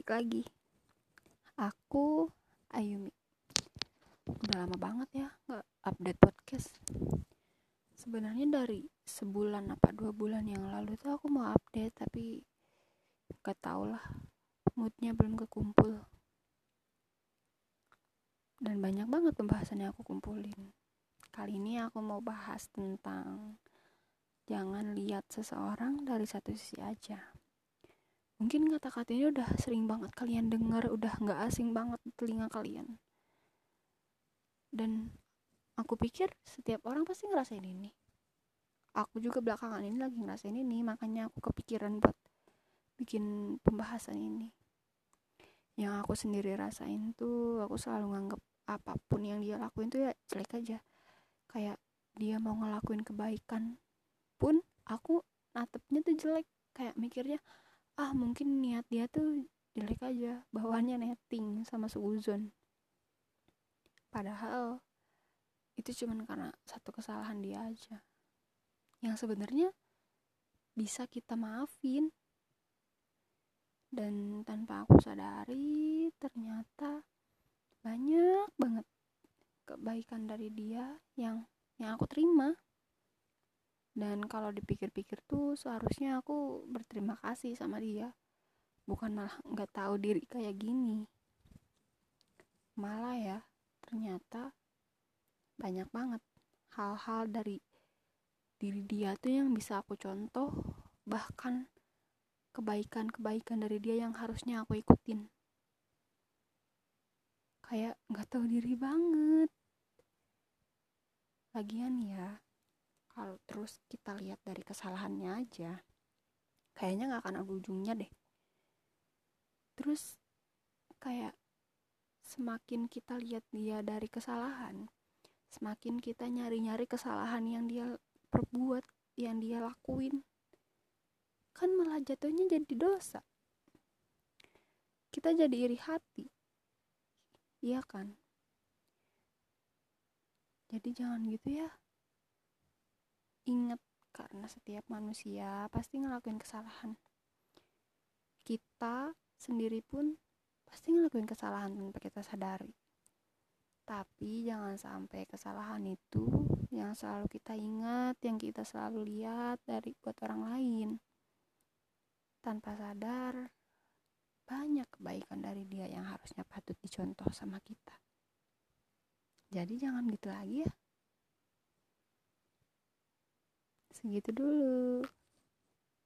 balik lagi. Aku Ayumi. Udah lama banget ya nggak update podcast. Sebenarnya dari sebulan apa dua bulan yang lalu tuh aku mau update tapi gak tau lah. Moodnya belum kekumpul. Dan banyak banget pembahasan yang aku kumpulin. Kali ini aku mau bahas tentang jangan lihat seseorang dari satu sisi aja mungkin kata-kata ini udah sering banget kalian dengar udah nggak asing banget telinga kalian. Dan aku pikir setiap orang pasti ngerasain ini. Aku juga belakangan ini lagi ngerasain ini makanya aku kepikiran buat bikin pembahasan ini. Yang aku sendiri rasain tuh aku selalu nganggep apa pun yang dia lakuin tuh ya jelek aja. Kayak dia mau ngelakuin kebaikan pun aku natepnya tuh jelek. Kayak mikirnya ah mungkin niat dia tuh jelek aja bawaannya netting sama suzon. Padahal itu cuman karena satu kesalahan dia aja. Yang sebenarnya bisa kita maafin. Dan tanpa aku sadari ternyata banyak banget kebaikan dari dia yang yang aku terima dan kalau dipikir-pikir tuh seharusnya aku berterima kasih sama dia. Bukan malah nggak tahu diri kayak gini. Malah ya ternyata banyak banget hal-hal dari diri dia tuh yang bisa aku contoh bahkan kebaikan-kebaikan dari dia yang harusnya aku ikutin. Kayak nggak tahu diri banget. Lagian ya kalau terus kita lihat dari kesalahannya aja kayaknya nggak akan ada ujungnya deh. Terus kayak semakin kita lihat dia dari kesalahan semakin kita nyari-nyari kesalahan yang dia perbuat yang dia lakuin kan malah jatuhnya jadi dosa. Kita jadi iri hati. Iya kan? Jadi jangan gitu ya Ingat, karena setiap manusia pasti ngelakuin kesalahan. Kita sendiri pun pasti ngelakuin kesalahan tanpa kita sadari. Tapi jangan sampai kesalahan itu yang selalu kita ingat, yang kita selalu lihat dari buat orang lain. Tanpa sadar, banyak kebaikan dari dia yang harusnya patut dicontoh sama kita. Jadi jangan gitu lagi ya. Segitu dulu.